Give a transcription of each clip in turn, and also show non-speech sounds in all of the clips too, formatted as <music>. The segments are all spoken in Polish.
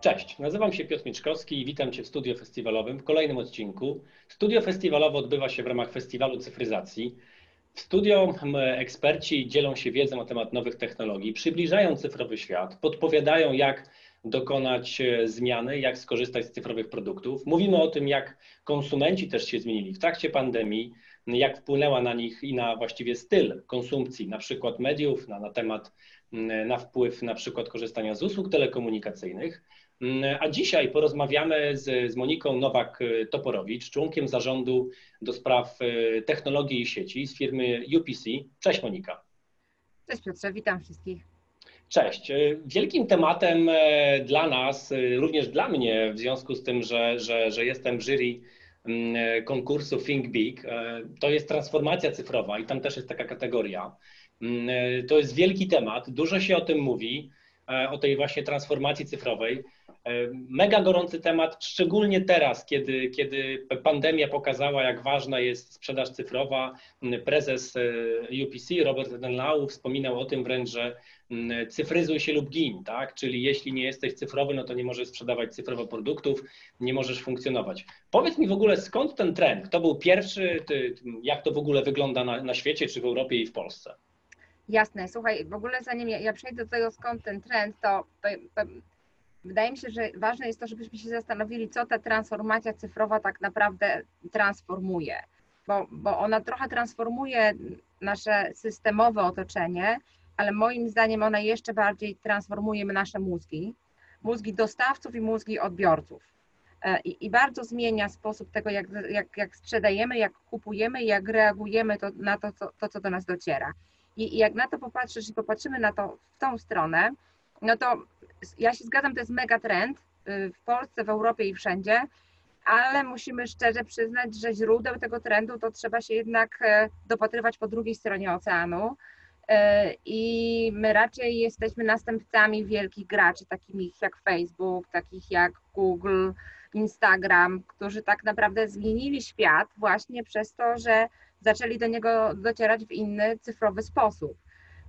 Cześć, nazywam się Piotr Mieczkowski i witam Cię w studio festiwalowym w kolejnym odcinku. Studio festiwalowe odbywa się w ramach Festiwalu Cyfryzacji. W studio eksperci dzielą się wiedzą na temat nowych technologii, przybliżają cyfrowy świat, podpowiadają jak dokonać e, zmiany, jak skorzystać z cyfrowych produktów. Mówimy o tym, jak konsumenci też się zmienili w trakcie pandemii, jak wpłynęła na nich i na właściwie styl konsumpcji, na przykład mediów, na, na temat, na wpływ na przykład korzystania z usług telekomunikacyjnych. A dzisiaj porozmawiamy z, z Moniką Nowak-Toporowicz, członkiem zarządu do spraw e, technologii i sieci z firmy UPC. Cześć Monika. Cześć Piotrze, witam wszystkich. Cześć. E, wielkim tematem e, dla nas, również dla mnie, w związku z tym, że, że, że jestem w jury konkursu Think Big, to jest transformacja cyfrowa i tam też jest taka kategoria. Mm, to jest wielki temat, dużo się o tym mówi, o tej właśnie transformacji cyfrowej. E, mega gorący temat, szczególnie teraz, kiedy, kiedy pandemia pokazała, jak ważna jest sprzedaż cyfrowa. Prezes e, UPC, Robert Denlau, wspominał o tym wręcz, że cyfryzuj się lub gin, tak? Czyli jeśli nie jesteś cyfrowy, no to nie możesz sprzedawać cyfrowo produktów, nie możesz funkcjonować. Powiedz mi w ogóle, skąd ten trend? Kto był pierwszy? Ty, jak to w ogóle wygląda na, na świecie, czy w Europie i w Polsce? Jasne, słuchaj, w ogóle zanim ja, ja przejdę do tego, skąd ten trend, to wydaje mi się, że ważne jest to, żebyśmy się zastanowili, co ta transformacja cyfrowa tak naprawdę transformuje, bo, bo ona trochę transformuje nasze systemowe otoczenie, ale moim zdaniem ona jeszcze bardziej transformuje nasze mózgi, mózgi dostawców i mózgi odbiorców. E, I, i bardzo zmienia sposób tego, jak, jak, jak sprzedajemy, jak kupujemy, jak reagujemy to, na to co, to, co do nas dociera. I, I jak na to popatrzysz i popatrzymy na to w tą stronę, no to ja się zgadzam, to jest mega trend y, w Polsce, w Europie i wszędzie, ale musimy szczerze przyznać, że źródeł tego trendu to trzeba się jednak e, dopatrywać po drugiej stronie oceanu. E, I my raczej jesteśmy następcami wielkich graczy, takich jak Facebook, takich jak Google, Instagram, którzy tak naprawdę zmienili świat właśnie przez to, że zaczęli do niego docierać w inny cyfrowy sposób.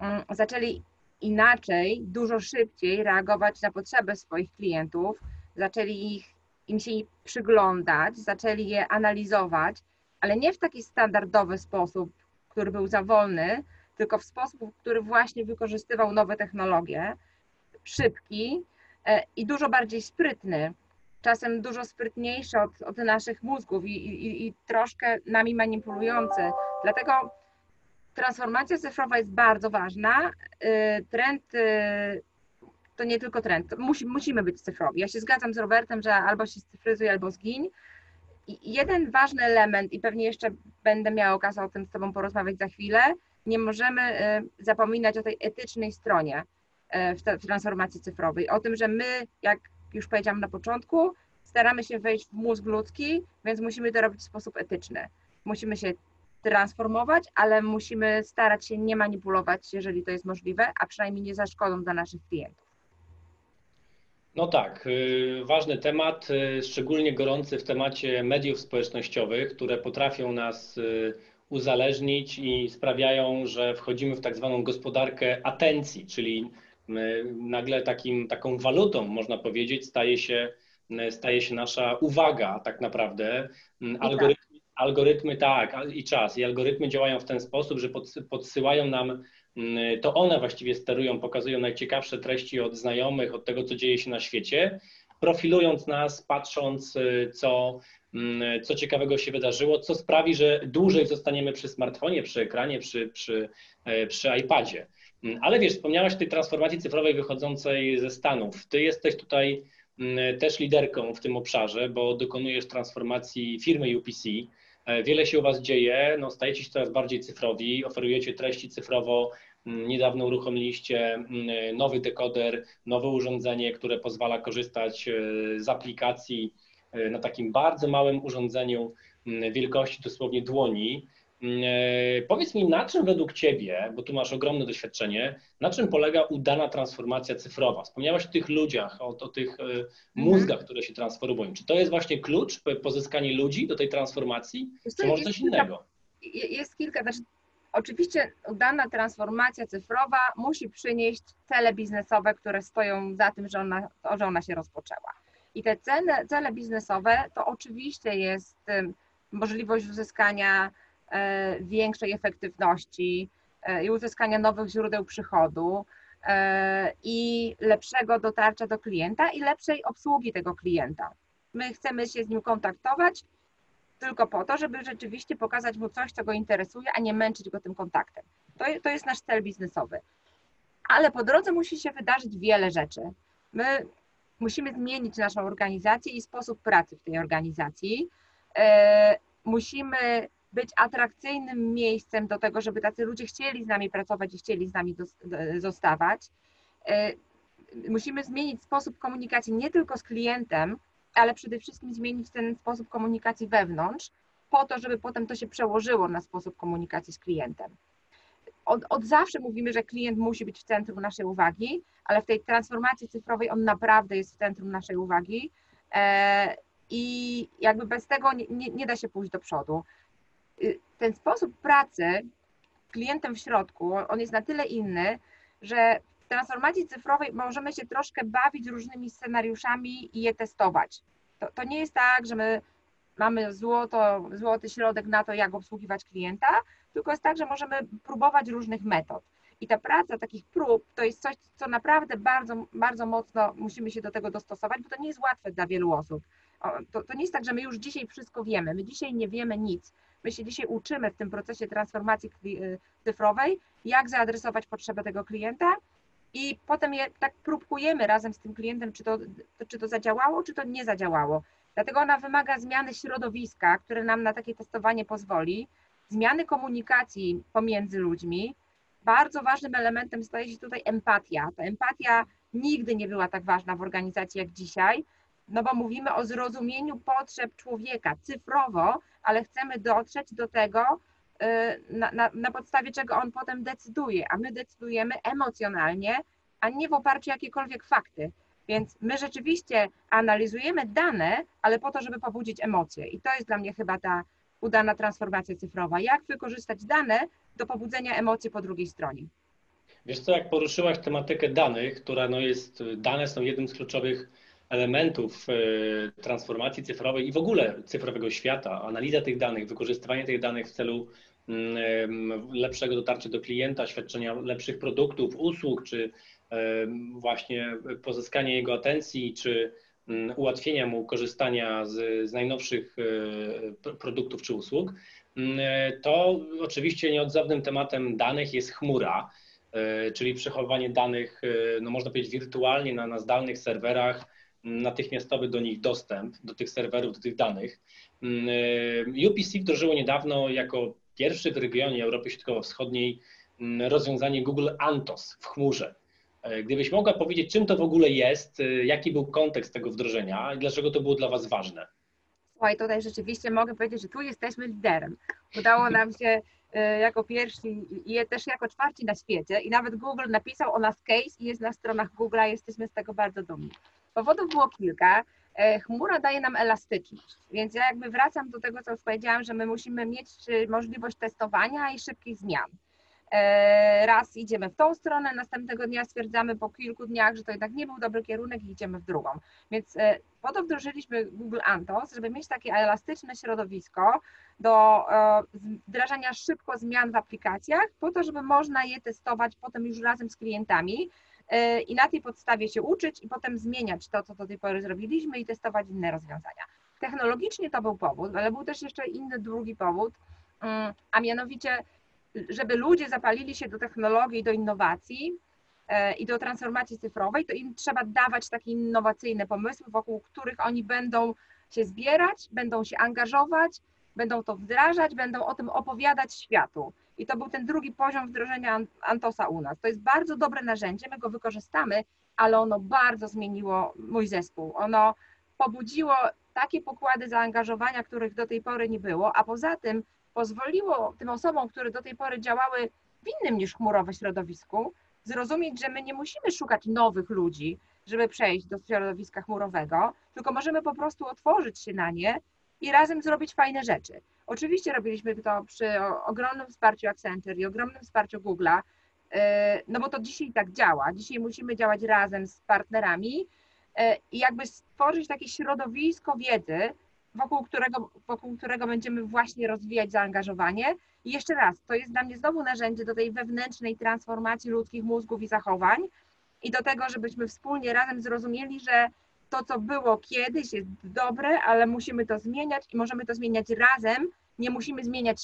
Mm, zaczęli inaczej, dużo szybciej reagować na potrzeby swoich klientów, zaczęli ich, im się przyglądać, zaczęli je analizować, ale nie w taki standardowy sposób, który był za wolny, tylko w sposób, który właśnie wykorzystywał nowe technologie, szybki e, i dużo bardziej sprytny, czasem dużo sprytniejszy od, od naszych mózgów i, i, i troszkę nami manipulujący. Dlatego transformacja cyfrowa jest bardzo ważna. Y, trend y, to nie tylko trend, musi, musimy być cyfrowi. Ja się zgadzam z Robertem, że albo się cyfryzuje, albo zgiń. I jeden ważny element, i pewnie jeszcze będę miała okazję o tym z Tobą porozmawiać za chwilę, nie możemy y, zapominać o tej etycznej stronie w transformacji cyfrowej. O tym, że my, jak już powiedziałam na początku, staramy się wejść w mózg ludzki, więc musimy to robić w sposób etyczny. Musimy się transformować, ale musimy starać się nie manipulować, jeżeli to jest możliwe, a przynajmniej nie za szkodą dla naszych klientów. No tak, y, ważny temat, y, szczególnie gorący w temacie mediów społecznościowych, które potrafią nas y, uzależnić i sprawiają, że wchodzimy w tak zwaną gospodarkę atencji, czyli nagle takim, taką walutą, można powiedzieć, staje się, staje się nasza uwaga tak naprawdę. Algorytmy Algorytmy tak, i czas. I algorytmy działają w ten sposób, że podsyłają nam, to one właściwie sterują, pokazują najciekawsze treści od znajomych, od tego, co dzieje się na świecie, profilując nas, patrząc, co, co ciekawego się wydarzyło, co sprawi, że dłużej zostaniemy przy smartfonie, przy ekranie, przy, przy, e, przy iPadzie. Mm, ale wiesz, wspomniałaś o tej transformacji cyfrowej wychodzącej ze Stanów. Ty jesteś tutaj też liderką w tym obszarze, bo dokonujesz transformacji firmy UPC. E, wiele się u Was dzieje, no, stajecie się coraz bardziej cyfrowi, oferujecie treści cyfrowo. Mm, niedawno uruchomiliście mm, nowy dekoder, nowe urządzenie, które pozwala korzystać e, z aplikacji na takim bardzo małym urządzeniu mm, wielkości dosłownie dłoni. E, powiedz mi, na czym według Ciebie, bo tu masz ogromne doświadczenie, na czym polega udana transformacja cyfrowa? Wspomniałaś o tych ludziach, o, o tych e, mhm. mózgach, które się transformują. Czy to jest właśnie klucz, pozyskanie ludzi do tej transformacji, czy może coś kilka, innego? Jest kilka, znaczy Oczywiście dana transformacja cyfrowa musi przynieść cele biznesowe, które stoją za tym, że ona, że ona się rozpoczęła. I te cele, cele biznesowe to oczywiście jest możliwość uzyskania e, większej efektywności e, i uzyskania nowych źródeł przychodu e, i lepszego dotarcia do klienta i lepszej obsługi tego klienta. My chcemy się z nim kontaktować tylko po to, żeby rzeczywiście pokazać mu coś, co go interesuje, a nie męczyć go tym kontaktem. To, to jest nasz cel biznesowy. Ale po drodze musi się wydarzyć wiele rzeczy. My musimy zmienić naszą organizację i sposób pracy w tej organizacji. E, musimy być atrakcyjnym miejscem do tego, żeby tacy ludzie chcieli z nami pracować i chcieli z nami zostawać. E, musimy zmienić sposób komunikacji nie tylko z klientem, ale przede wszystkim zmienić ten sposób komunikacji wewnątrz, po to, żeby potem to się przełożyło na sposób komunikacji z klientem. Od, od, zawsze mówimy, że klient musi być w centrum naszej uwagi, ale w tej transformacji cyfrowej on naprawdę jest w centrum naszej uwagi e, i jakby bez tego nie, nie, nie da się pójść do przodu. Y, ten sposób pracy klientem w środku, on jest na tyle inny, że transformacji cyfrowej możemy się troszkę bawić różnymi scenariuszami i je testować. To, to nie jest tak, że my mamy złoto, złoty środek na to, jak obsługiwać klienta, tylko jest tak, że możemy próbować różnych metod. I ta praca takich prób to jest coś, co naprawdę bardzo, bardzo mocno musimy się do tego dostosować, bo to nie jest łatwe dla wielu osób. To, to nie jest tak, że my już dzisiaj wszystko wiemy. My dzisiaj nie wiemy nic. My się dzisiaj uczymy w tym procesie transformacji cyfrowej, jak zaadresować potrzebę tego klienta, i potem je tak próbkujemy razem z tym klientem, czy to, czy to zadziałało, czy to nie zadziałało. Dlatego ona wymaga zmiany środowiska, które nam na takie testowanie pozwoli, zmiany komunikacji pomiędzy ludźmi. Bardzo ważnym elementem staje się tutaj empatia. Ta empatia nigdy nie była tak ważna w organizacji jak dzisiaj, no bo mówimy o zrozumieniu potrzeb człowieka cyfrowo, ale chcemy dotrzeć do tego, Y, na, na, na podstawie czego on potem decyduje, a my decydujemy emocjonalnie, a nie w oparciu o jakiekolwiek fakty. Więc my rzeczywiście analizujemy dane, ale po to, żeby pobudzić emocje. I to jest dla mnie chyba ta udana transformacja cyfrowa. Jak wykorzystać dane do pobudzenia emocji po drugiej stronie. Wiesz co, jak poruszyłaś tematykę danych, która no jest, dane są jednym z kluczowych elementów y, transformacji cyfrowej i w ogóle cyfrowego świata, analiza tych danych, wykorzystywanie tych danych w celu Mm, lepszego dotarcia do klienta, świadczenia lepszych produktów, usług, czy właśnie pozyskania jego atencji, czy ułatwienia mu korzystania z, z najnowszych e, produktów czy usług, mm, to oczywiście nieodzownym tematem danych jest chmura, e, czyli przechowywanie danych, e, no można powiedzieć, wirtualnie na, na zdalnych serwerach, natychmiastowy do nich dostęp, do tych serwerów, do tych danych. UPC wdrożyło niedawno jako pierwszy w regionie Europy Środkowo-Wschodniej mm, rozwiązanie Google Antos w chmurze. E, gdybyś mogła powiedzieć, czym to w ogóle jest, e, jaki był kontekst tego wdrożenia i dlaczego to było dla Was ważne? Słuchaj, tutaj rzeczywiście mogę powiedzieć, że tu jesteśmy liderem. Udało nam się e, jako pierwsi i też jako czwarci na świecie i nawet Google napisał o nas case i jest na stronach Google'a, jesteśmy z tego bardzo dumni. Powodów było kilka. Chmura daje nam elastyczność, więc ja jakby wracam do tego, co już powiedziałam, że my musimy mieć możliwość testowania i szybkich zmian. E, raz idziemy w tą stronę, następnego dnia stwierdzamy po kilku dniach, że to jednak nie był dobry kierunek i idziemy w drugą. Więc e, po to wdrożyliśmy Google Antos, żeby mieć takie elastyczne środowisko do wdrażania szybko zmian w aplikacjach, po to, żeby można je testować potem już razem z klientami, E, i na tej podstawie się uczyć i potem zmieniać to, co do tej pory zrobiliśmy i testować inne rozwiązania. Technologicznie to był powód, ale był też jeszcze inny drugi powód, mm, a mianowicie, żeby ludzie zapalili się do technologii, do innowacji e, i do transformacji cyfrowej, to im trzeba dawać takie innowacyjne pomysły, wokół których oni będą się zbierać, będą się angażować, będą to wdrażać, będą o tym opowiadać światu. I to był ten drugi poziom wdrożenia Antosa u nas. To jest bardzo dobre narzędzie, my go wykorzystamy, ale ono bardzo zmieniło mój zespół. Ono pobudziło takie pokłady zaangażowania, których do tej pory nie było, a poza tym pozwoliło tym osobom, które do tej pory działały w innym niż chmurowe środowisku, zrozumieć, że my nie musimy szukać nowych ludzi, żeby przejść do środowiska chmurowego, tylko możemy po prostu otworzyć się na nie i razem zrobić fajne rzeczy. Oczywiście robiliśmy to przy ogromnym wsparciu Accenture i ogromnym wsparciu Google'a, e, no bo to dzisiaj tak działa. Dzisiaj musimy działać razem z partnerami e, i jakby stworzyć takie środowisko wiedzy, wokół którego, wokół którego będziemy właśnie rozwijać zaangażowanie. I jeszcze raz, to jest dla mnie znowu narzędzie do tej wewnętrznej transformacji ludzkich mózgów i zachowań i do tego, żebyśmy wspólnie razem zrozumieli, że to, co było kiedyś, jest dobre, ale musimy to zmieniać i możemy to zmieniać razem. Nie musimy zmieniać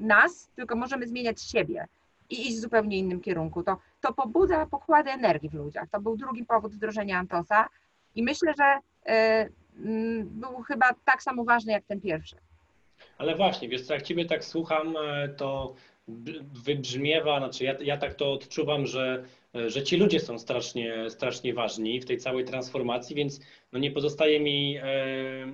nas, tylko możemy zmieniać siebie i iść w zupełnie innym kierunku. To, to pobudza pokłady energii w ludziach. To był drugi powód wdrożenia Antosa i myślę, że y, był chyba tak samo ważny jak ten pierwszy. Ale właśnie, wiesz jak Ciebie tak słucham, e, to wybrzmiewa, znaczy ja, ja tak to odczuwam, że że ci ludzie są strasznie, strasznie ważni w tej całej transformacji, więc no nie pozostaje mi e,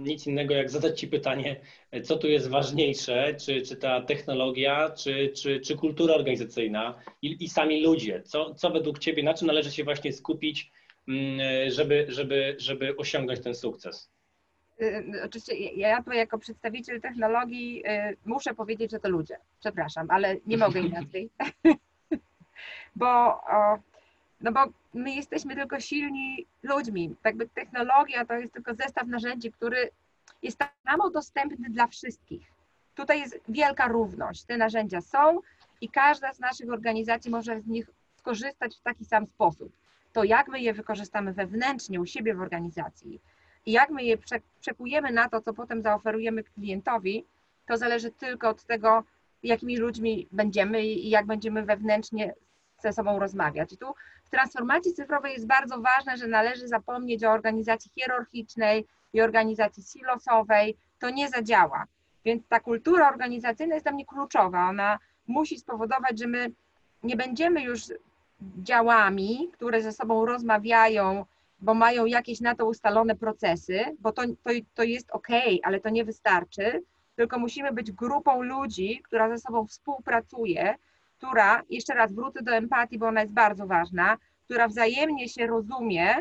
nic innego, jak zadać Ci pytanie, co tu jest ważniejsze, czy, czy ta technologia, czy, czy, czy kultura organizacyjna i, i sami ludzie. Co, co według Ciebie, na czym należy się właśnie skupić, mm, żeby, żeby, żeby osiągnąć ten sukces? Y, y, oczywiście ja jako przedstawiciel technologii y, muszę powiedzieć, że to ludzie. Przepraszam, ale nie mogę <laughs> inaczej. <laughs> bo no bo my jesteśmy tylko silni ludźmi. Jakby technologia to jest tylko zestaw narzędzi, który jest tak samo dostępny dla wszystkich. Tutaj jest wielka równość. Te narzędzia są i każda z naszych organizacji może z nich skorzystać w taki sam sposób. To jak my je wykorzystamy wewnętrznie u siebie w organizacji i jak my je przekujemy na to, co potem zaoferujemy klientowi, to zależy tylko od tego, jakimi ludźmi będziemy i jak będziemy wewnętrznie ze sobą rozmawiać. I tu w transformacji cyfrowej jest bardzo ważne, że należy zapomnieć o organizacji hierarchicznej i organizacji silosowej. To nie zadziała. Więc ta kultura organizacyjna jest dla mnie kluczowa. Ona musi spowodować, że my nie będziemy już działami, które ze sobą rozmawiają, bo mają jakieś na to ustalone procesy, bo to, to, to jest ok, ale to nie wystarczy, tylko musimy być grupą ludzi, która ze sobą współpracuje, która, jeszcze raz wrócę do empatii, bo ona jest bardzo ważna, która wzajemnie się rozumie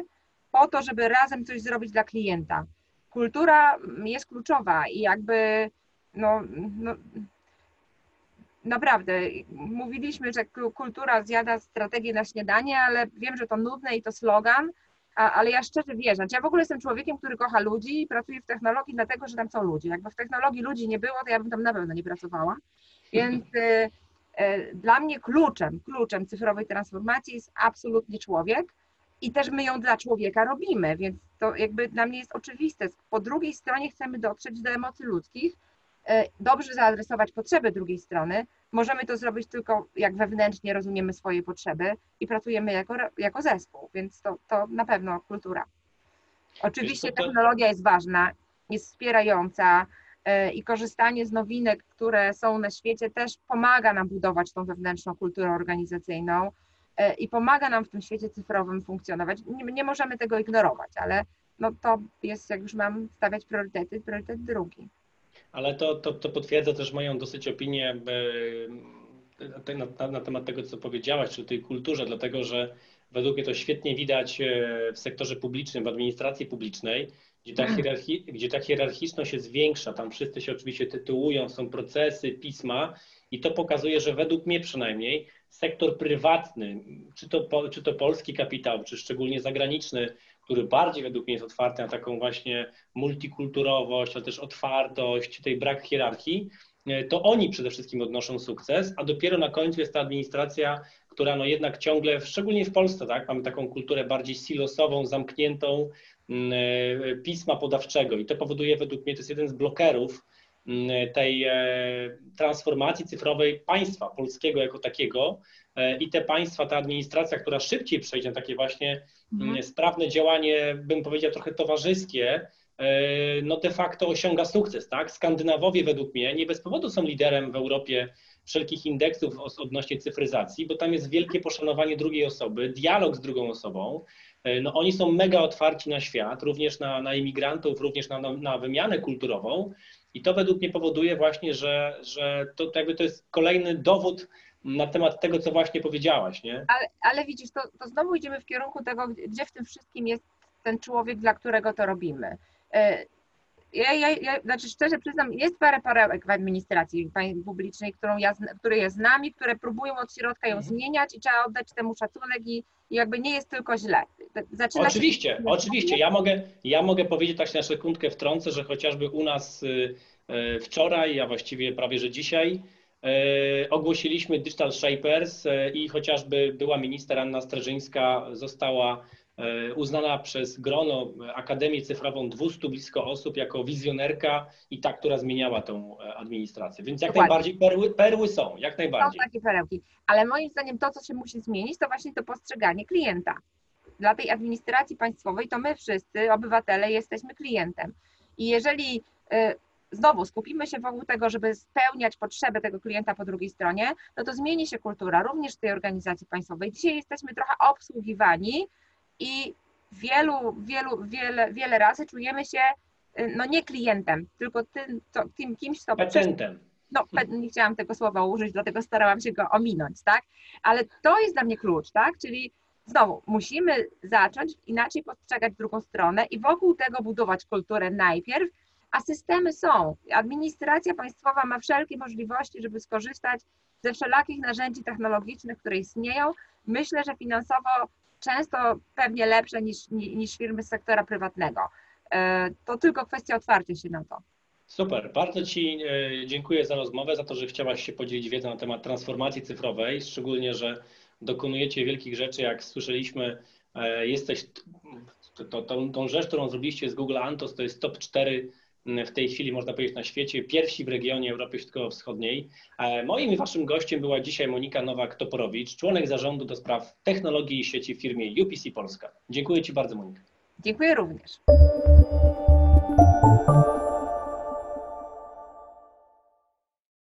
po to, żeby razem coś zrobić dla klienta. Kultura jest kluczowa i jakby, no, no naprawdę, mówiliśmy, że kultura zjada strategię na śniadanie, ale wiem, że to nudne i to slogan, a, ale ja szczerze wierzę. Znaczy, ja w ogóle jestem człowiekiem, który kocha ludzi i pracuję w technologii dlatego, że tam są ludzie. Jakby w technologii ludzi nie było, to ja bym tam na pewno nie pracowała. <laughs> Więc y, E, dla mnie kluczem, kluczem cyfrowej transformacji jest absolutnie człowiek i też my ją dla człowieka robimy, więc to jakby dla mnie jest oczywiste. Po drugiej stronie chcemy dotrzeć do emocji ludzkich, dobrze zaadresować potrzeby drugiej strony. Możemy to zrobić tylko jak wewnętrznie rozumiemy swoje potrzeby i pracujemy jako, jako zespół, więc to, to na pewno kultura. Oczywiście technologia jest ważna, jest wspierająca, E, i korzystanie z nowinek, które są na świecie, też pomaga nam budować tą wewnętrzną kulturę organizacyjną e, i pomaga nam w tym świecie cyfrowym funkcjonować. Nie, nie możemy tego ignorować, ale no to jest, jak już mam stawiać priorytety, priorytet drugi. Ale to, to, to potwierdza też moją dosyć opinię e, na, na, na temat tego, co powiedziałaś, czyli tej kulturze, dlatego że według mnie to świetnie widać w sektorze publicznym, w administracji publicznej, gdzie ta, hierarchi, gdzie ta hierarchiczność jest większa, tam wszyscy się oczywiście tytułują, są procesy, pisma i to pokazuje, że według mnie przynajmniej sektor prywatny, czy to, czy to polski kapitał, czy szczególnie zagraniczny, który bardziej według mnie jest otwarty na taką właśnie multikulturowość, ale też otwartość, tej brak hierarchii, to oni przede wszystkim odnoszą sukces, a dopiero na końcu jest ta administracja, która no jednak ciągle, szczególnie w Polsce, tak, mamy taką kulturę bardziej silosową, zamkniętą, Mm, e, pisma podawczego i to powoduje według mnie, to jest jeden z blokerów tej e, transformacji cyfrowej państwa polskiego jako takiego e, i te państwa, ta administracja, która szybciej przejdzie na takie właśnie mhm. Mm, sprawne działanie, bym powiedział trochę towarzyskie, no de facto osiąga sukces, tak? Skandynawowie według mnie nie bez powodu są liderem w Europie wszelkich indeksów odnośnie cyfryzacji, bo tam jest wielkie poszanowanie drugiej osoby, dialog z drugą osobą, E, no oni są mega otwarci na świat, również na, na imigrantów, również na, na, na wymianę kulturową i to według mnie powoduje właśnie, że, że to, to jakby to jest kolejny dowód na temat tego, co właśnie powiedziałaś, nie? Ale, ale widzisz, to, to znowu idziemy w kierunku tego, gdzie w tym wszystkim jest ten człowiek, dla którego to robimy. Ja, ja, ja, znaczy szczerze przyznam, jest parę perełek w administracji publicznej, którą ja, które ja znam i które próbują od środka ją Mhm. zmieniać i trzeba oddać temu szacunek i, i jakby nie jest tylko źle. Zaczyna Oczywiście, się... oczywiście. Ja mogę, ja mogę powiedzieć tak się na sekundkę wtrącę, że chociażby u nas y, y, wczoraj, a właściwie prawie że dzisiaj, y, ogłosiliśmy Digital Shapers i chociażby była minister Anna Streżyńska została uznana przez grono Akademię Cyfrową 200 blisko osób jako wizjonerka i ta, która zmieniała tą e, administrację. Więc jak Dokładnie. najbardziej perły, perły są, jak Są najbardziej. takie perełki, ale moim zdaniem to, co się musi zmienić, to właśnie to postrzeganie klienta. Dla tej administracji państwowej to my wszyscy, obywatele, jesteśmy klientem. I jeżeli y, znowu skupimy się wokół tego, żeby spełniać potrzeby tego klienta po drugiej stronie, no to zmieni się kultura również w tej organizacji państwowej. Dzisiaj jesteśmy trochę obsługiwani i wielu, wielu, wiele, wiele razy czujemy się y, no nie klientem, tylko tym, co, tym kimś, kto Petentem. no nie chciałam tego słowa użyć, dlatego starałam się go ominąć, tak? Ale to jest dla mnie klucz, tak? Czyli znowu musimy zacząć inaczej postrzegać drugą stronę i wokół tego budować kulturę najpierw, a systemy są. Administracja państwowa ma wszelkie możliwości, żeby skorzystać ze wszelakich narzędzi technologicznych, które istnieją. Myślę, że finansowo często pewnie lepsze niż, ni- niż firmy z sektora prywatnego. E, To tylko kwestia otwarcia się na to. Super, bardzo Ci e, dziękuję za rozmowę, za to, że chciałaś się podzielić wiedzą na temat transformacji cyfrowej, szczególnie, że dokonujecie wielkich rzeczy, jak słyszeliśmy, e, jesteś, to, to, tą, tą rzecz, którą zrobiliście z Google Antos, to jest top 4 w tej chwili, można powiedzieć, na świecie, pierwsi w regionie Europy Środkowo-Wschodniej. E, Moim i Waszym gościem była dzisiaj Monika Nowak-Toporowicz, członek zarządu do spraw technologii i sieci w firmie UPC Polska. Dziękuję Ci bardzo, Monika. Dziękuję również.